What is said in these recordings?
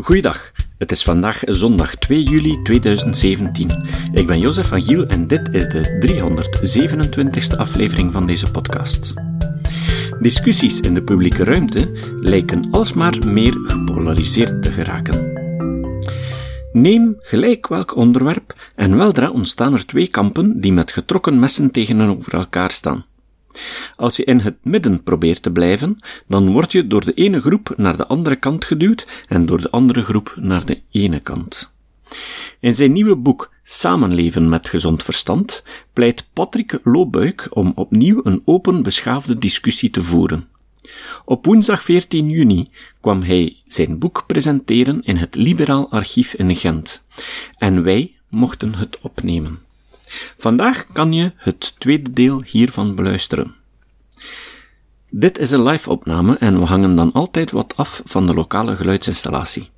Goeiedag, het is vandaag zondag 2 juli 2017. Ik ben Jozef van Giel en dit is de 327ste aflevering van deze podcast. Discussies in de publieke ruimte lijken alsmaar meer gepolariseerd te geraken. Neem gelijk welk onderwerp en weldra ontstaan er twee kampen die met getrokken messen tegenover elkaar staan. Als je in het midden probeert te blijven, dan word je door de ene groep naar de andere kant geduwd en door de andere groep naar de ene kant. In zijn nieuwe boek Samenleven met gezond verstand pleit Patrick Loobuik om opnieuw een open, beschaafde discussie te voeren. Op woensdag 14 juni kwam hij zijn boek presenteren in het Liberaal Archief in Gent. En wij mochten het opnemen. Vandaag kan je het tweede deel hiervan beluisteren. Dit is een live-opname en we hangen dan altijd wat af van de lokale geluidsinstallatie.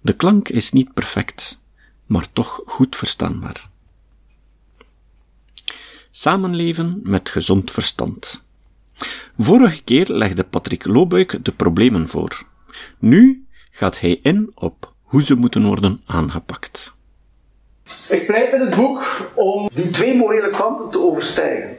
De klank is niet perfect, maar toch goed verstaanbaar. Samenleven met gezond verstand. Vorige keer legde Patrick Loobuik de problemen voor. Nu gaat hij in op hoe ze moeten worden aangepakt. Ik pleit in het boek om die twee morele kampen te overstijgen.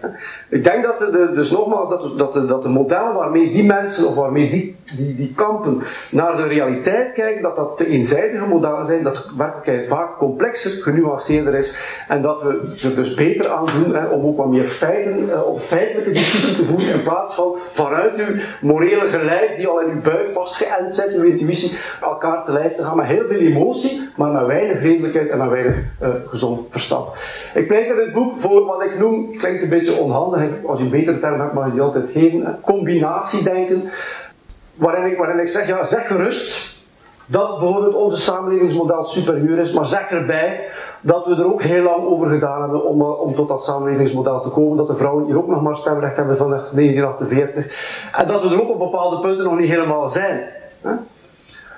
Ik denk dat de, dus nogmaals, dat dat, de, dat de modellen waarmee die mensen of waarmee die, die, die kampen naar de realiteit kijken, dat dat te eenzijdige modellen zijn, dat de werkelijkheid vaak complexer, genuanceerder is en dat we er dus beter aan doen hè, om ook wat meer feiten, eh, op feitelijke discussie te voeren in plaats van vanuit uw morele gelijk die al in uw buik vastgeënt zit, uw intuïtie, elkaar te lijf te gaan met heel veel emotie, maar met weinig redelijkheid en met weinig uh, gezond verstand. Ik pleit in het boek voor wat ik noem, klinkt een beetje onhandig, als je een betere term hebt mag je die altijd geven, combinatiedenken, waarin ik, waarin ik zeg, ja, zeg gerust dat bijvoorbeeld onze samenlevingsmodel superieur is, maar zeg erbij dat we er ook heel lang over gedaan hebben om, om tot dat samenlevingsmodel te komen, dat de vrouwen hier ook nog maar stemrecht hebben vanaf 1948, en dat we er ook op bepaalde punten nog niet helemaal zijn.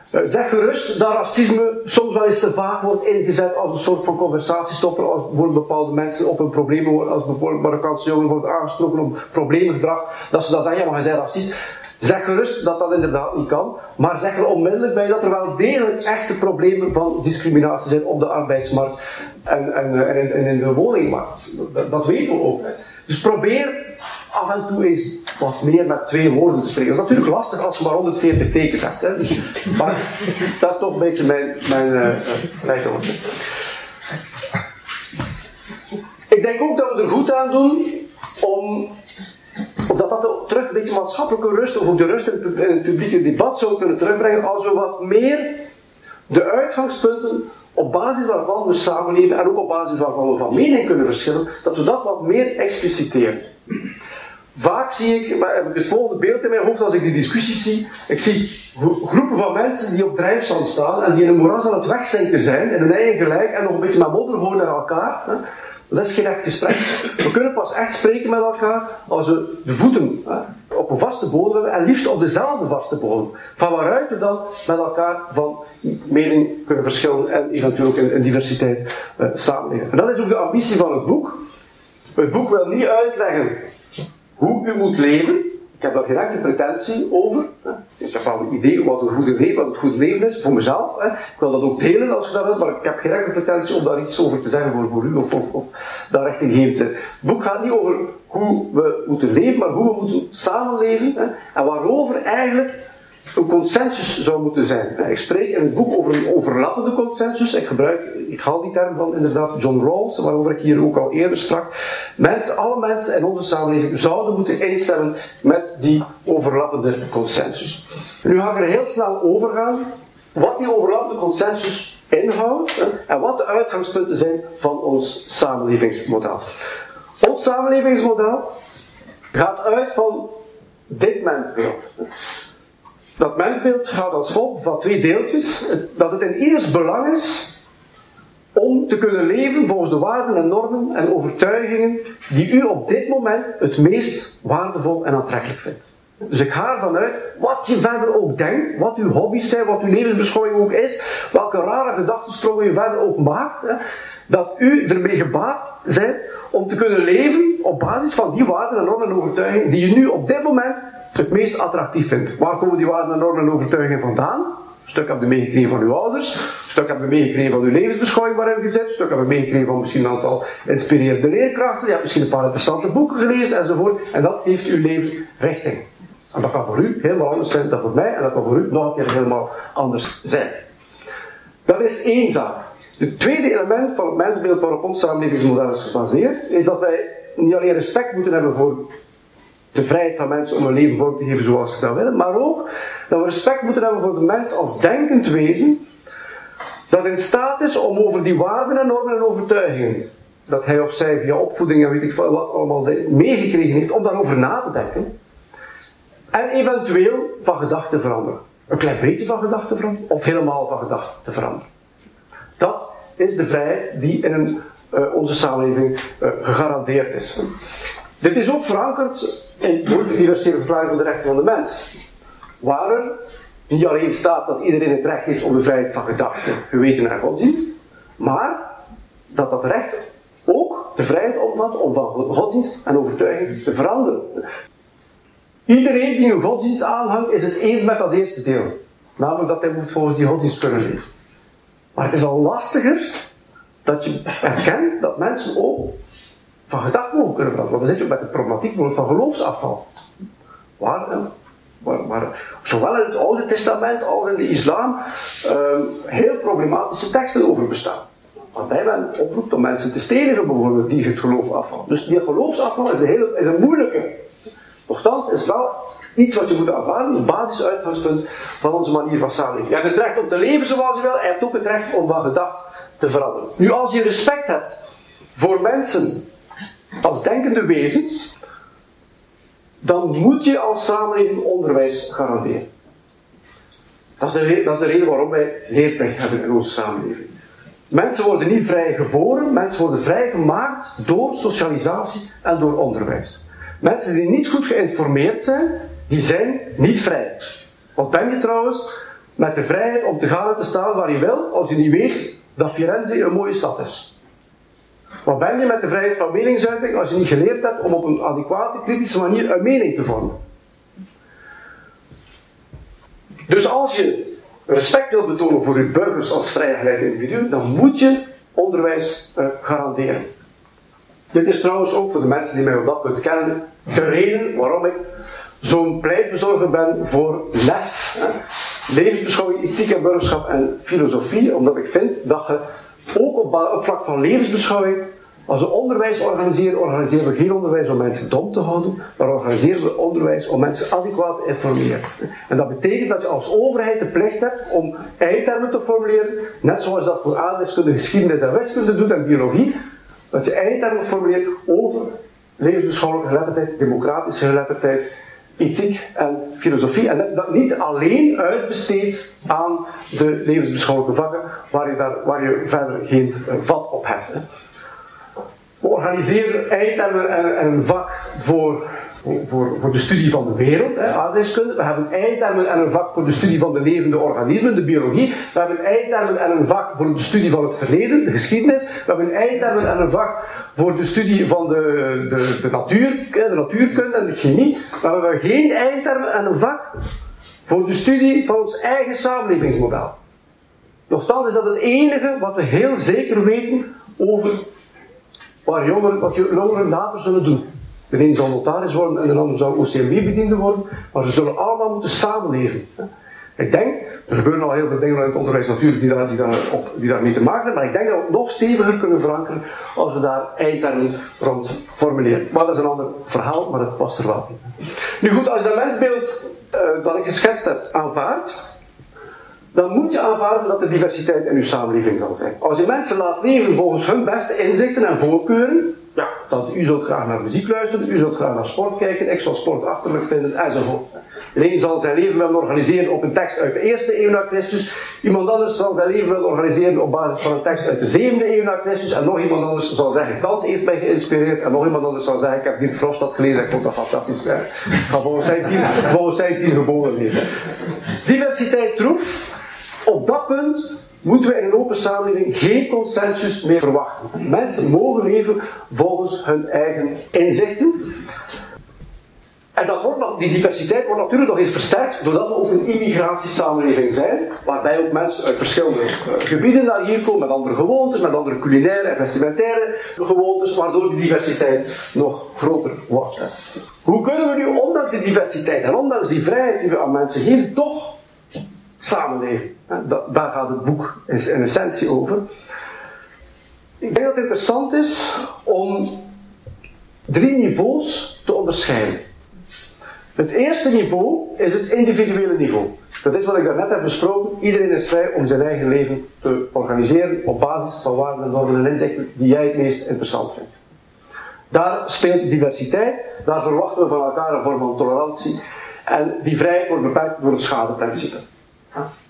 Hè? Zeg gerust dat racisme soms wel eens te vaak wordt ingezet als een soort van conversatiestopper, als voor bepaalde mensen op een probleem worden, als bijvoorbeeld Marokkaanse jongeren worden aangesproken op probleemgedrag, dat ze dan zeggen, ja maar bent racist. Zeg gerust dat dat inderdaad niet kan, maar zeg er onmiddellijk bij dat er wel degelijk echte problemen van discriminatie zijn op de arbeidsmarkt en, en, en, in, de woningmarkt. Dat, weten we ook. Dus probeer af en toe eens wat meer met twee woorden te spreken. Dat is natuurlijk lastig als je maar 140 tekens hebt. Hè. Dus, maar dat is toch een beetje mijn, mijn uh, Ik denk ook dat we er goed aan doen om dat dat terug een beetje maatschappelijke rust, of ook de rust in het publieke debat zou kunnen terugbrengen, als we wat meer de uitgangspunten op basis waarvan we samenleven en ook op basis waarvan we van mening kunnen verschillen, dat we dat wat meer expliciteren. Vaak zie ik, maar heb ik het volgende beeld in mijn hoofd als ik die discussies zie. Ik zie groepen van mensen die op drijfstand staan en die in een moeras aan het wegzinken zijn, in hun eigen gelijk en nog een beetje met modder gooien naar elkaar. Hè. Dat is geen echt gesprek. We kunnen pas echt spreken met elkaar als we de voeten hè, op een vaste bodem hebben en liefst op dezelfde vaste bodem. Van waaruit we dan met elkaar van mening kunnen verschillen en eventueel ook in, diversiteit uh, samenleven. En dat is ook de ambitie van het boek. Het boek wil niet uitleggen hoe u moet leven. Ik heb daar geen pretentie over. Ik heb wel een idee wat een goede leven, wat het goede leven is voor mezelf. Ik wil dat ook delen als je dat wilt, maar ik heb geen pretentie om daar iets over te zeggen voor, voor u of, of, of daar richting geven. Het boek gaat niet over hoe we moeten leven, maar hoe we moeten samenleven en waarover eigenlijk een consensus zou moeten zijn. Ik spreek in het boek over een overlappende consensus. Ik gebruik, ik haal die term van inderdaad John Rawls, waarover ik hier ook al eerder sprak. Mensen, alle mensen in onze samenleving zouden moeten instemmen met die overlappende consensus. Nu ga ik er heel snel over gaan wat die overlappende consensus inhoudt en wat de uitgangspunten zijn van ons samenlevingsmodel. Ons samenlevingsmodel gaat uit van dit mensbeeld. Dat mensbeeld gaat als volgt van twee deeltjes. Dat het in ieders belang is om te kunnen leven volgens de waarden en normen en overtuigingen die u op dit moment het meest waardevol en aantrekkelijk vindt. Dus ik ga ervan uit, wat je verder ook denkt, wat uw hobby's zijn, wat uw levensbeschouwing ook is, welke rare gedachtensprongen je verder ook maakt, hè, dat u ermee gebaat bent om te kunnen leven op basis van die waarden en normen en overtuigingen die je nu op dit moment het meest attractief vindt. Waar komen die waarden, normen en overtuigingen vandaan? Een stuk heb je meegekregen van uw ouders, een stuk heb je meegekregen van uw levensbeschouwing waarin je zit, een stuk heb je meegekregen van misschien een aantal inspirerende leerkrachten, je hebt misschien een paar interessante boeken gelezen enzovoort, en dat geeft uw leven richting. En dat kan voor u helemaal anders zijn dan voor mij, en dat kan voor u nog een keer helemaal anders zijn. Dat is één zaak. Het tweede element van het mensbeeld waarop ons samenlevingsmodel is gebaseerd, is dat wij niet alleen respect moeten hebben voor de vrijheid van mensen om hun leven vorm te geven zoals ze dat willen, maar ook dat we respect moeten hebben voor de mens als denkend wezen, dat in staat is om over die waarden en normen en overtuigingen, dat hij of zij via opvoeding en weet ik wat allemaal meegekregen heeft, om daarover na te denken, en eventueel van gedachten veranderen. Een klein beetje van gedachten veranderen, of helemaal van gedachten veranderen. Dat is de vrijheid die in uh, onze samenleving uh, gegarandeerd is. Dit is ook verankerd in de universele verklaring van de rechten van de mens. Waar er niet alleen staat dat iedereen het recht heeft op de vrijheid van gedachten, geweten en godsdienst, maar dat dat recht ook de vrijheid omvat om van godsdienst en overtuiging te veranderen. Iedereen die een godsdienst aanhangt, is het eens met dat eerste deel. Namelijk dat hij moet volgens die godsdienst kunnen leven. Maar het is al lastiger dat je erkent dat mensen ook van gedachten kunnen veranderen. Want dan zit je met de problematiek van geloofsafval. Waar, waar, waar, zowel in het Oude Testament als in de islam um, heel problematische teksten over bestaan. Waarbij men oproept om mensen te stenigen, bijvoorbeeld, die het geloof afval. Dus die geloofsafval is een, heel, is een moeilijke. Nochtans is wel iets wat je moet aanvaarden, een basisuitgangspunt van onze manier van samenleven. Je hebt het recht om te leven zoals je wil, je hebt ook het recht om van gedacht te veranderen. Nu, als je respect hebt voor mensen als denkende wezens, dan moet je als samenleving onderwijs garanderen. Dat is, de, is de reden waarom wij leerplicht hebben in onze samenleving. Mensen worden niet vrij geboren, mensen worden vrij gemaakt door socialisatie en door onderwijs. Mensen die niet goed geïnformeerd zijn, die zijn niet vrij. Wat ben je trouwens met de vrijheid om te gaan en te staan waar je wil, als je niet weet dat Firenze een mooie stad is? Wat ben je met de vrijheid van meningsuiting als je niet geleerd hebt om op een adequate, kritische manier een mening te vormen? Dus als je respect wilt betonen voor je burgers als vrijgeleid individu, dan moet je onderwijs uh, garanderen. Dit is trouwens ook voor de mensen die mij op dat punt kennen, de reden waarom ik zo'n pleitbezorger ben voor lef. Levensbeschouwing, ethiek en burgerschap en filosofie, omdat ik vind dat je ook op, vlak van levensbeschouwing, als we onderwijs organiseren, organiseren we geen onderwijs om mensen dom te houden, maar organiseren we onderwijs om mensen adequaat te informeren. En dat betekent dat je als overheid de plicht hebt om eindtermen te formuleren, net zoals dat voor aardrijkskunde, geschiedenis en wiskunde doet en biologie, dat je eindtermen formuleert over levensbeschouwelijke geletterdheid, democratische geletterdheid, ethiek en filosofie. En dat is dat niet alleen uitbesteed aan de levensbeschouwelijke vakken, waar je, daar, waar je verder geen eh, vat op hebt. Hè. We organiseren eindtermen en een vak voor voor, voor, de studie van de wereld, hè, aardrijkskunde. We hebben eindtermen en een vak voor de studie van de levende organismen, de biologie. We hebben eindtermen en een vak voor de studie van het verleden, de geschiedenis. We hebben eindtermen en een vak voor de studie van de, de, de natuur, de natuurkunde en de chemie. Maar we hebben geen eindtermen en een vak voor de studie van ons eigen samenlevingsmodel. Nochtans is dat het enige wat we heel zeker weten over waar jongeren, wat jongeren later zullen doen. De een zal notaris worden en de ander zal OCMW-bediende worden, maar ze zullen allemaal moeten samenleven. Ik denk, er gebeuren al heel veel dingen in het onderwijs natuurlijk die, daar, daarmee te maken hebben, maar ik denk dat we het nog steviger kunnen verankeren als we daar eindtermen rond formuleren. Maar dat is een ander verhaal, maar het past er wel in. Nu goed, als je dat mensbeeld uh, dat ik geschetst heb aanvaardt, dan moet je aanvaarden dat er diversiteit in je samenleving zal zijn. Als je mensen laat leven volgens hun beste inzichten en voorkeuren, ja, dat u zult graag naar muziek luisteren, u zult graag naar sport kijken, ik zal sport achterlijk vinden, enzovoort. De zal zijn leven willen organiseren op een tekst uit de eerste eeuw na Christus, iemand anders zal zijn leven willen organiseren op basis van een tekst uit de zevende eeuw na Christus, en nog iemand anders zal zeggen, Kant heeft mij geïnspireerd, en nog iemand anders zal zeggen, ik heb Dirk Frost gelezen, ik vond dat fantastisch. Ik ga volgens zijn tien, volgens zijn tien geboden leven. Diversiteit troef, op dat punt moeten we in een open samenleving geen consensus meer verwachten. Mensen mogen leven volgens hun eigen inzichten. En dat wordt, die diversiteit wordt natuurlijk nog eens versterkt doordat we ook een immigratiesamenleving zijn, waarbij ook mensen uit verschillende uh, gebieden naar hier komen, met andere gewoontes, met andere culinaire en vestimentaire gewoontes, waardoor die diversiteit nog groter wordt. Hoe kunnen we nu, ondanks die diversiteit en ondanks die vrijheid die we aan mensen geven, toch samenleven? daar gaat het boek in essentie over. Ik denk dat het interessant is om drie niveaus te onderscheiden. Het eerste niveau is het individuele niveau. Dat is wat ik daarnet heb besproken. Iedereen is vrij om zijn eigen leven te organiseren op basis van waarden en normen en inzichten die jij het meest interessant vindt. Daar speelt diversiteit, daar verwachten we van elkaar een vorm van tolerantie. En die vrijheid wordt beperkt door het schadeprincipe.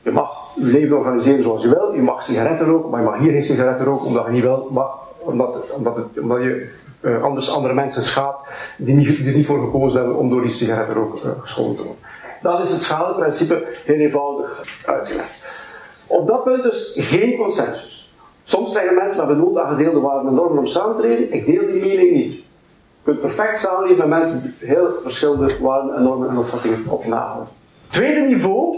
Je mag je leven organiseren zoals je wil, je mag sigaretten roken, maar je mag hier geen sigaretten roken omdat je niet wil, mag, omdat, het, je uh, anders andere mensen schaadt die, niet, niet voor gekozen hebben om door die sigarettenrook uh, geschonden te worden. Dat is het schadeprincipe heel eenvoudig uitgelegd. Op dat punt dus geen consensus. Soms zeggen mensen dat we nood aan gedeelde waarden en normen om samen te treden. Ik deel die mening niet. Je kunt perfect samenleven met mensen die heel verschillende waarden en normen en opvattingen op. Tweede niveau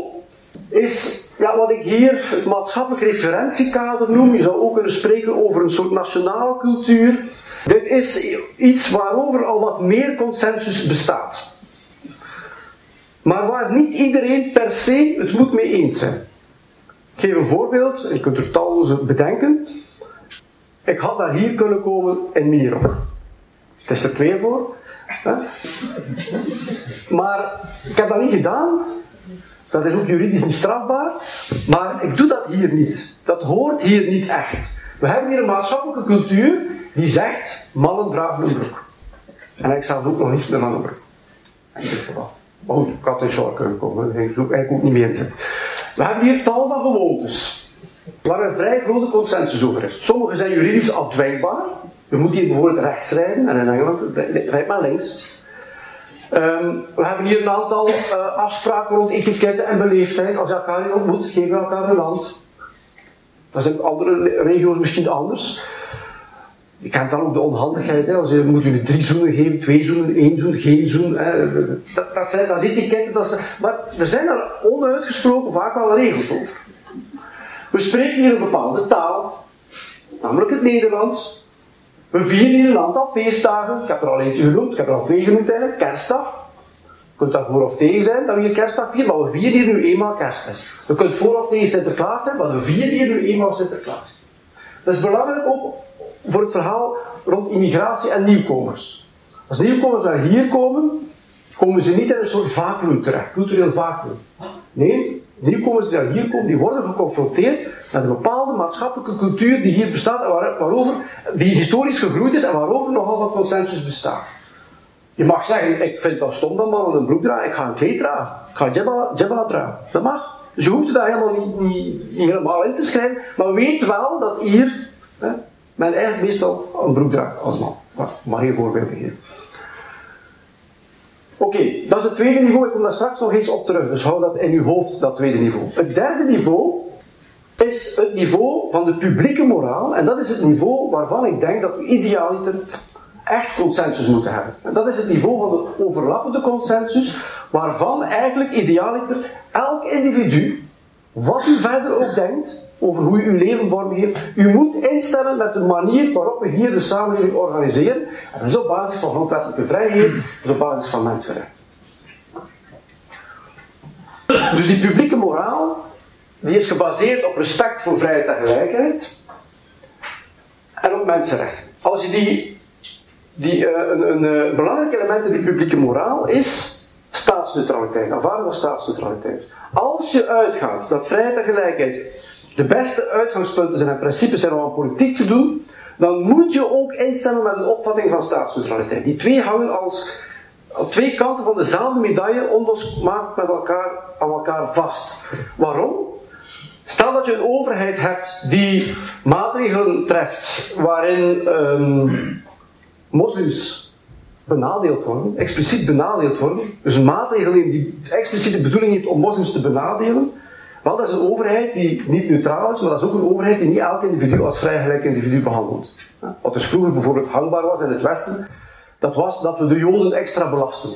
is ja, wat ik hier het maatschappelijk referentiekader noem. Je zou ook kunnen spreken over een soort nationale cultuur dit is iets waarover al wat meer consensus bestaat. Maar waar niet iedereen per se het moet mee eens zijn. Ik geef een voorbeeld, je kunt er talloze bedenken. Ik had daar hier kunnen komen in Miro. Het is er twee voor. Maar ik heb dat niet gedaan. Dat is ook juridisch niet strafbaar. Maar ik doe dat hier niet. Dat hoort hier niet echt. We hebben hier een maatschappelijke cultuur die zegt, mannen dragen een broek. En ik zelf ook nog niet een broek. In dit. Maar goed, ik had in short kunnen komen, daar ging ik eigenlijk ook niet meer in. We hebben hier tal van gewoontes, waar een vrij grote consensus over is. Sommige zijn juridisch afdwingbaar. We moeten hier bijvoorbeeld rechts rijden, en in Engeland rijdt maar links. Um, we hebben hier een aantal uh, afspraken rond etiketten en beleefdheid. Als je elkaar niet ontmoet, geven we elkaar een land. Dat zijn andere regio's misschien anders. Je kent dan ook de onhandigheid. Hè. Als je, moet je drie zoenen geven, twee zoenen, één zoen, geen zoen. Dat, zijn, dat etiketten. Dat maar er zijn er onuitgesproken vaak wel regels over. We spreken hier een bepaalde taal, namelijk het Nederlands. We vieren hier een aantal feestdagen. Ik heb er al eentje genoemd, ik heb er al twee genoemd eigenlijk. Kerstdag. Je kunt daar voor of tegen zijn dat we hier kerstdag vieren, maar we vieren hier nu eenmaal kerstmis. Je kunt voor of tegen Sinterklaas zijn, maar we vieren hier nu eenmaal Sinterklaas. Dat is belangrijk ook voor het verhaal rond immigratie en nieuwkomers. Als nieuwkomers naar hier komen, komen ze niet in een soort vacuüm terecht, cultureel vacuüm. Nee, nieuwkomers die hier komen, die worden geconfronteerd met een bepaalde maatschappelijke cultuur die hier bestaat en waarover, die historisch gegroeid is en waarover nogal wat consensus bestaat. Je mag zeggen, ik vind dat stom dat mannen een broek dragen, ik ga een kleed dragen, ik ga jebala dragen. Dat mag. Dus je hoeft het daar helemaal niet, niet, niet, helemaal in te schrijven, maar weet wel dat hier hè, men eigenlijk meestal een broek draagt als man. Mag geen voorbeelden geven. Oké, dat is het tweede niveau. Ik kom daar straks nog eens op terug. Dus hou dat in uw hoofd, dat tweede niveau. Het derde niveau is het niveau van de publieke moraal. En dat is het niveau waarvan ik denk dat we idealiter echt consensus moeten hebben. En dat is het niveau van de overlappende consensus, waarvan eigenlijk idealiter elk individu, wat u verder ook denkt, over hoe u uw leven vormgeeft, u moet instemmen met de manier waarop we hier de samenleving organiseren. En dat is op basis van grondwettelijke vrijheid, is op basis van mensenrechten. Dus die publieke moraal, die is gebaseerd op respect voor vrijheid en gelijkheid en op mensenrechten. Als je die die, een, een, een, eh, belangrijk element in die publieke moraal is staatsneutraliteit, aanvaarding van staatsneutraliteit. Als je uitgaat dat vrijheid en gelijkheid de beste uitgangspunten zijn en principes zijn om aan politiek te doen, dan moet je ook instemmen met een opvatting van staatsneutraliteit. Die twee hangen als, twee kanten van dezelfde medaille onlosmakelijk met elkaar, aan elkaar vast. Waarom? Stel dat je een overheid hebt die maatregelen treft waarin um, moslims benadeeld worden, expliciet benadeeld worden, dus een maatregel die expliciet de bedoeling heeft om moslims te benadelen, wel, dat is een overheid die niet neutraal is, maar dat is ook een overheid die niet elk individu als vrijgelijk individu behandelt. Wat dus vroeger bijvoorbeeld hangbaar was in het Westen, dat was dat we de Joden extra belasten.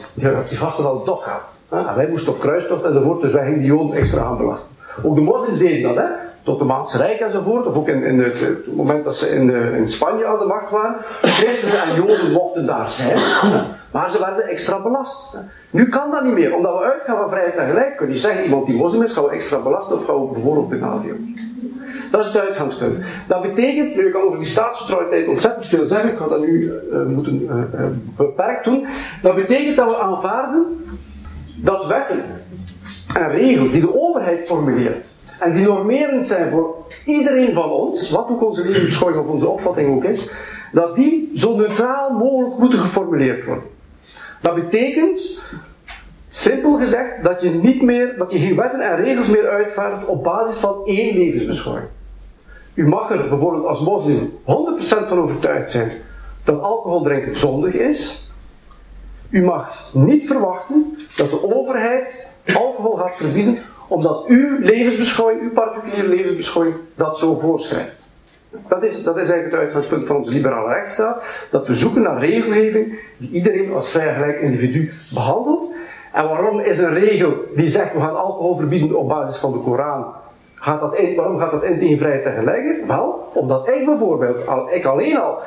Die gasten hadden toch gehad. En wij moesten op kruistocht enzovoort, dus wij gingen die Joden extra gaan belasten. Ook de moslims deden dat, hè? Tot de Maanse Rijk enzovoort, of ook in, in het, moment dat ze in, de, in, Spanje aan de macht waren. Christenen en Joden mochten daar zijn, maar ze werden extra belast. Nu kan dat niet meer, omdat we uitgaan van vrijheid en gelijk. Kun je zeggen, iemand die moslim is, gaan we extra belasten of gaan we bijvoorbeeld benadelen. Dat is het uitgangspunt. Dat betekent, nu ik kan over die staatsvertrouwelijkheid ontzettend veel zeggen, ik ga dat nu uh, moeten uh, uh, beperkt doen. Dat betekent dat we aanvaarden dat wetten en regels die de overheid formuleert, en die normerend zijn voor iedereen van ons, wat ook onze levensbeschouwing of onze opvatting ook is, dat die zo neutraal mogelijk moeten geformuleerd worden. Dat betekent, simpel gezegd, dat je niet meer, dat je geen wetten en regels meer uitvaardigt op basis van één levensbeschouwing. U mag er bijvoorbeeld als moslim 100% van overtuigd zijn dat alcohol drinken zondig is. U mag niet verwachten dat de overheid alcohol gaat verbieden omdat uw levensbeschouwing, uw particuliere levensbeschouwing, dat zo voorschrijft. Dat is, dat is eigenlijk het uitgangspunt van onze liberale rechtsstaat. Dat we zoeken naar regelgeving die iedereen als vrij gelijk individu behandelt. En waarom is een regel die zegt we gaan alcohol verbieden op basis van de Koran, gaat dat waarom gaat dat in tegen vrijheid en gelijkheid? Wel, omdat ik bijvoorbeeld, al, ik alleen al,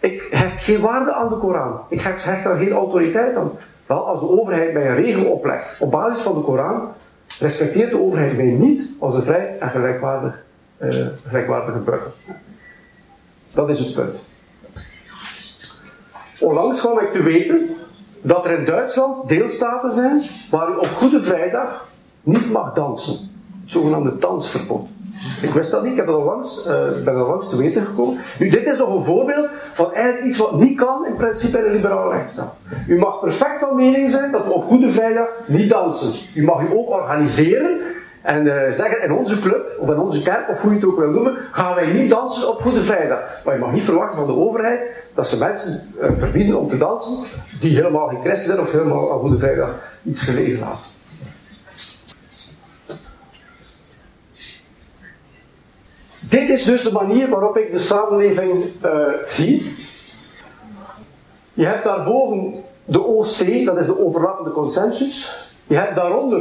ik hecht geen waarde aan de Koran. Ik hecht daar geen autoriteit aan. Wel, als de overheid mij een regel oplegt op basis van de Koran, respecteert de overheid mij niet als een vrij en gelijkwaardig, uh, gelijkwaardige burger. Dat is het punt. Onlangs kwam ik te weten dat er in Duitsland deelstaten zijn waar u op Goede Vrijdag niet mag dansen. Het zogenaamde dansverbod. Ik wist dat niet, ik heb al langs, uh, ben al langs te weten gekomen. Nu, dit is nog een voorbeeld van eigenlijk iets wat niet kan in principe in een liberale rechtsstaat. U mag perfect van mening zijn dat we op Goede Vrijdag niet dansen. U mag u ook organiseren en uh, zeggen in onze club, of in onze kerk, of hoe je het ook wil noemen, gaan wij niet dansen op Goede Vrijdag. Maar je mag niet verwachten van de overheid dat ze mensen uh, verbieden om te dansen die helemaal geen christen zijn of helemaal aan Goede Vrijdag iets gelegen laten. Dit is dus de manier waarop ik de samenleving uh, zie. Je hebt daarboven de OC, dat is de overlappende consensus. Je hebt daaronder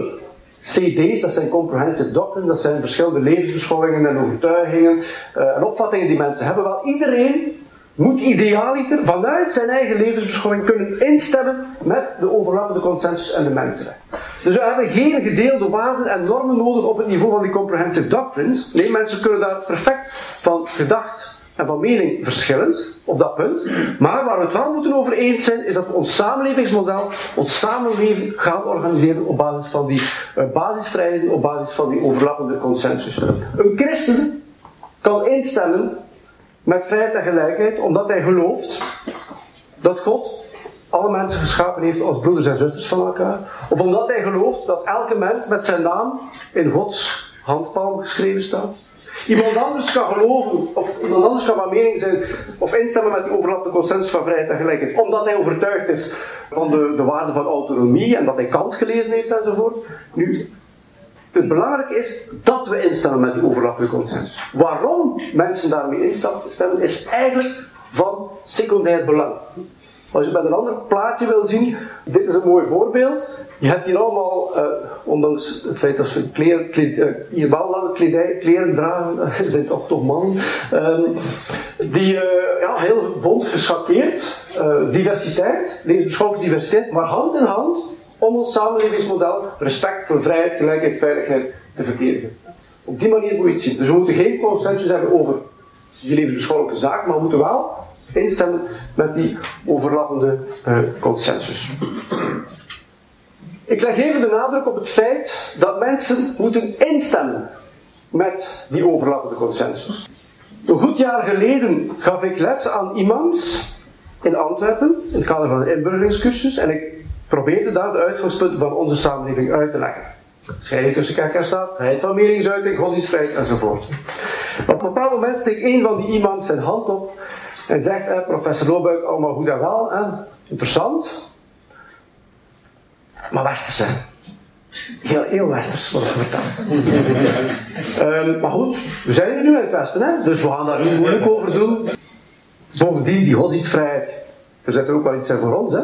CD's, dat zijn comprehensive doctrines, dat zijn verschillende levensbeschouwingen en overtuigingen uh, en opvattingen die mensen hebben. Wel, iedereen moet idealiter vanuit zijn eigen levensbeschouwing kunnen instemmen met de overlappende consensus en de mensenrechten. Dus we hebben geen gedeelde waarden en normen nodig op het niveau van die comprehensive doctrines. Nee, mensen kunnen daar perfect van gedacht en van mening verschillen op dat punt. Maar waar we het wel moeten over eens zijn, is dat we ons samenlevingsmodel, ons samenleven gaan organiseren op basis van die uh, basisvrijheden, op basis van die overlappende consensus. Een christen kan instemmen met vrijheid en gelijkheid, omdat hij gelooft dat God alle mensen geschapen heeft als broeders en zusters van elkaar. Of omdat hij gelooft dat elke mens met zijn naam in Gods handpalm geschreven staat. Iemand anders kan geloven, of iemand anders kan van mening zijn, of instemmen met die overlappende consensus van vrijheid en gelijkheid, omdat hij overtuigd is van de, de waarde van autonomie en dat hij Kant gelezen heeft enzovoort. Nu, het belangrijke is dat we instemmen met die overlappende consensus. Waarom mensen daarmee instemmen, is eigenlijk van secundair belang. Als je met een ander plaatje wil zien, dit is een mooi voorbeeld. Je hebt hier allemaal, uh, ondanks het feit dat ze kleren, kled, uh, hier wel lange kledij, kleren dragen, zijn toch, toch mannen, uh, die uh, ja, heel bont geschakeerd, diversiteit, levensbeschouwelijke diversiteit, maar hand in hand om ons samenlevingsmodel respect voor vrijheid, gelijkheid, veiligheid te verdedigen. Op die manier moet je het zien. Dus we moeten geen consensus hebben over die levensbeschouwelijke zaak, maar we moeten wel instemmen met die overlappende uh, consensus. Ik leg even de nadruk op het feit dat mensen moeten instemmen met die overlappende consensus. Een goed jaar geleden gaf ik les aan iemand in Antwerpen, in het kader van een inburgeringscursus, en ik probeerde daar de uitgangspunten van onze samenleving uit te leggen. Scheiding tussen kerk en staat, vrijheid van meningsuiting, godsdienstvrijheid enzovoort. Op een bepaald moment steekt een van die iemand zijn hand op en zegt, eh, professor Loobuik, allemaal goed en wel, eh, interessant, maar westers hè. Heel, heel westers wordt verteld. um, maar goed, we zijn hier nu in het westen, hè? dus we gaan daar niet moeilijk over doen. Bovendien, die godsdienstvrijheid, Er zit ook wel iets voor ons. Hè.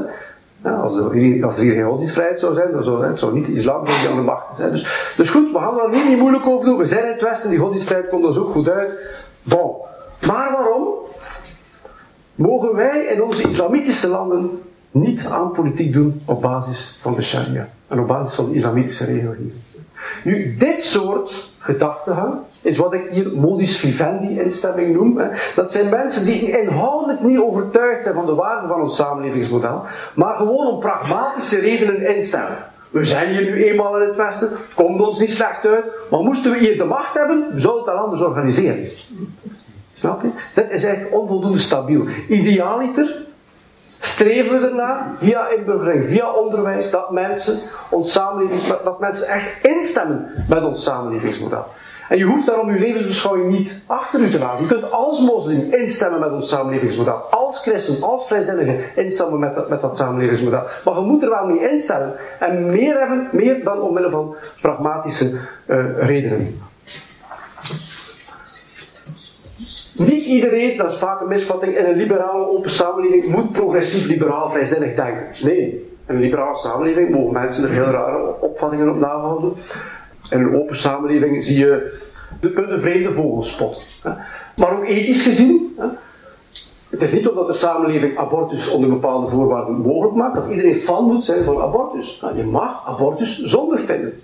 Als, er, als er hier geen godsdienstvrijheid zou zijn, dan zou, hè, niet de islam die aan de macht zijn. Dus, dus goed, we gaan daar niet, moeilijk over doen. We zijn in het Westen, die godsdienstvrijheid komt ons ook goed uit. Bon. Maar waarom mogen wij in onze islamitische landen niet aan politiek doen op basis van de sharia en op basis van de islamitische regelgeving? Nu, dit soort gedachtegang is wat ik hier modus vivendi instemming noem. Hè. Dat zijn mensen die inhoudelijk niet overtuigd zijn van de waarde van ons samenlevingsmodel, maar gewoon om pragmatische redenen instemmen. We zijn hier nu eenmaal in het Westen, het komt ons niet slecht uit, maar moesten we hier de macht hebben, zouden het wel anders organiseren. Snap je? Dat is eigenlijk onvoldoende stabiel. Idealiter streven we ernaar, via inburgering, via onderwijs, dat mensen, ons dat mensen echt instemmen met ons samenlevingsmodel. En je hoeft daarom je levensbeschouwing niet achter u te laten. Je kunt als moslim instemmen met ons samenlevingsmodel. Als christen, als vrijzinnige instemmen met dat, met dat samenlevingsmodel. Maar je moet er wel mee instemmen. En meer hebben, meer dan omwille van pragmatische uh, redenen. Niet iedereen, dat is vaak een misvatting, in een liberale open samenleving moet progressief liberaal vrijzinnig denken. Nee, in een liberale samenleving mogen mensen er heel rare opvattingen op nahouden. In een open samenleving zie je, een vreemde vogel spotten. Maar ook ethisch gezien, het is niet omdat de samenleving abortus onder bepaalde voorwaarden mogelijk maakt, dat iedereen fan moet zijn van abortus. Je mag abortus zonder vinden.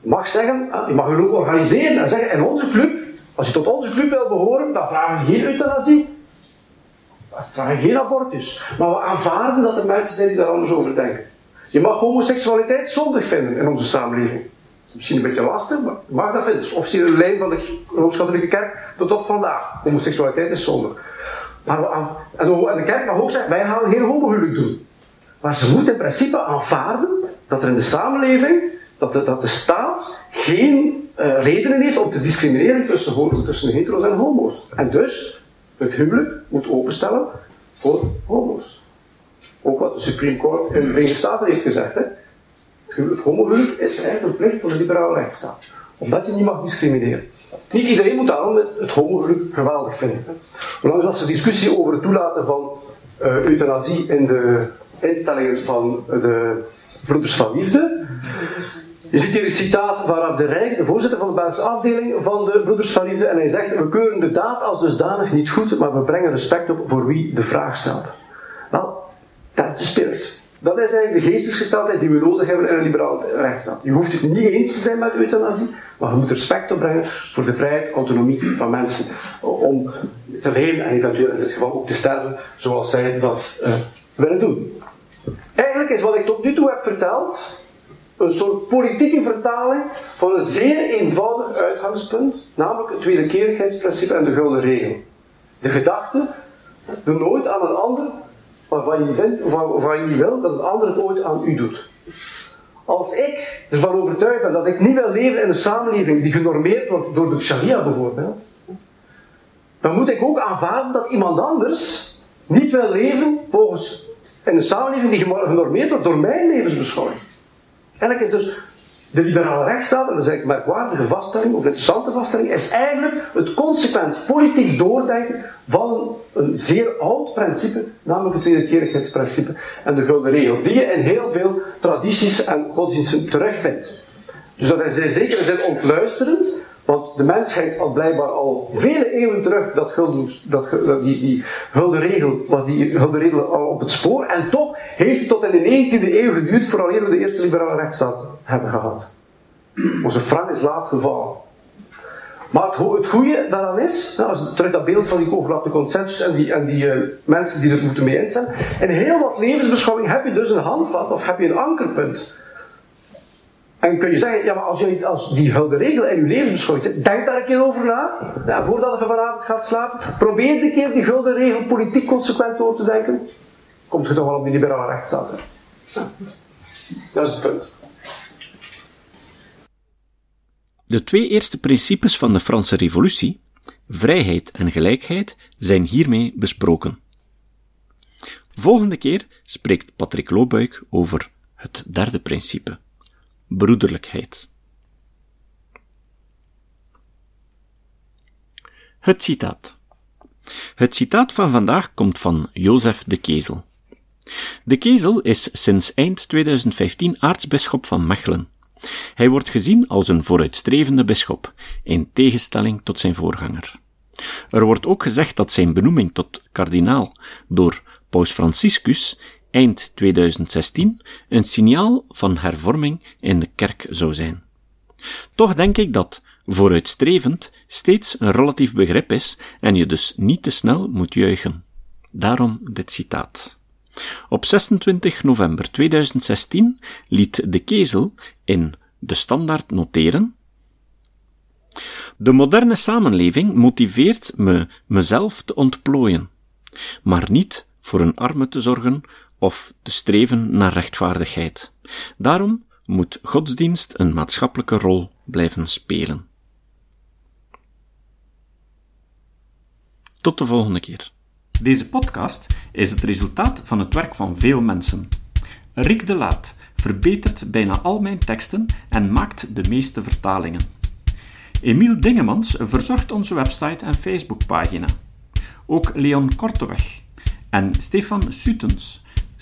Je mag zeggen, je mag je ook organiseren en zeggen, in onze club als je tot onze club wil behoren, dan vragen we geen euthanasie. We vragen geen abortus. Maar we aanvaarden dat er mensen zijn die daar anders over denken. Je mag homoseksualiteit zondig vinden in onze samenleving. Misschien een beetje lastig, maar je mag dat vinden. Dus officieel de lijn van de Rooms-Katholieke Kerk tot op vandaag. Homoseksualiteit is zondig. Maar we en de kerk mag ook zeggen, wij gaan geen homohuwelijk doen. Maar ze moeten in principe aanvaarden dat er in de samenleving, dat dat de staat geen uh, redenen heeft om te discrimineren tussen, tussen hetero's en homo's. En dus het huwelijk moet openstellen voor homo's. Ook wat de Supreme Court in de Verenigde Staten heeft gezegd. Hè. Het homohuwelijk is eigenlijk een plicht van de liberale rechtsstaat. Omdat je niet mag discrimineren. Niet iedereen moet daarom het homohuwelijk geweldig vinden. Onlangs was er discussie over het toelaten van uh, euthanasie in de instellingen van de Broeders van Liefde. Je ziet hier een citaat van Raf de Rijk, de voorzitter van de Belgische afdeling van de Broeders van. En hij zegt: We keuren de daad als dusdanig niet goed, maar we brengen respect op voor wie de vraag stelt. Wel, dat is de spirit. Dat is eigenlijk de geestesgesteldheid die we nodig hebben in een liberaal rechtsstaat. Je hoeft het niet eens te zijn met euthanasie, maar je moet respect opbrengen voor de vrijheid, autonomie van mensen. Om te leven en eventueel in dit geval ook te sterven zoals zij dat uh, willen doen. Eigenlijk is wat ik tot nu toe heb verteld, een soort politieke vertaling van een zeer eenvoudig uitgangspunt, namelijk het wederkerigheidsprincipe en de gulden regel. De gedachte, doe nooit aan een ander waarvan je, vindt, waarvan je wil dat een ander het ooit aan u doet. Als ik ervan overtuigd ben dat ik niet wil leven in een samenleving die genormeerd wordt door de sharia bijvoorbeeld, dan moet ik ook aanvaarden dat iemand anders niet wil leven volgens in een samenleving die genormeerd wordt door mijn levensbeschouwing. Eigenlijk is dus de liberale rechtsstaat, en dat is eigenlijk een merkwaardige vaststelling, of een interessante vaststelling, is eigenlijk het consequent politiek doordenken van een zeer oud principe, namelijk het wederkerigheidsprincipe en de gulden regel, die je in heel veel tradities en godsdiensten terugvindt. Dus dat is in zekere zin ontluisterend, want de mensheid had blijkbaar al vele eeuwen terug dat, gulden, dat, die, die gulden regel, was die al op het spoor. En toch heeft het tot in de 19e eeuw geduurd vooral we de eerste liberale rechtsstaat hebben gehad. Onze frank is laat gevallen. Maar het, goede daaraan is, als je terug dat beeld van die overlappende consensus en die, en die uh, mensen die er moeten mee instemmen, in heel wat levensbeschouwing heb je dus een handvat of heb je een ankerpunt en kun je zeggen, ja, maar als, je, als die gouden regel in je levensbeschouwing zit, denk daar een keer over na. Ja, voordat je vanavond gaat slapen, probeer een keer die gulden regel politiek consequent door te denken. Komt je toch wel op die liberale rechtsstaat uit. Dat is het punt. De twee eerste principes van de Franse Revolutie, vrijheid en gelijkheid, zijn hiermee besproken. Volgende keer spreekt Patrick Loobuik over het derde principe broederlijkheid. Het citaat. Het citaat van vandaag komt van Jozef de Kezel. De Kezel is sinds eind 2015 aartsbisschop van Mechelen. Hij wordt gezien als een vooruitstrevende bisschop, in tegenstelling tot zijn voorganger. Er wordt ook gezegd dat zijn benoeming tot kardinaal door Paus Franciscus eind 2016 een signaal van hervorming in de kerk zou zijn. Toch denk ik dat vooruitstrevend steeds een relatief begrip is en je dus niet te snel moet juichen. Daarom dit citaat. Op 26 november 2016 liet de Kezel in de standaard noteren de moderne samenleving motiveert me mezelf te ontplooien, maar niet voor een arme te zorgen of te streven naar rechtvaardigheid. Daarom moet godsdienst een maatschappelijke rol blijven spelen. Tot de volgende keer. Deze podcast is het resultaat van het werk van veel mensen. Rick de Laat verbetert bijna al mijn teksten en maakt de meeste vertalingen. Emiel Dingemans verzorgt onze website en Facebookpagina. Ook Leon Korteweg en Stefan Sutens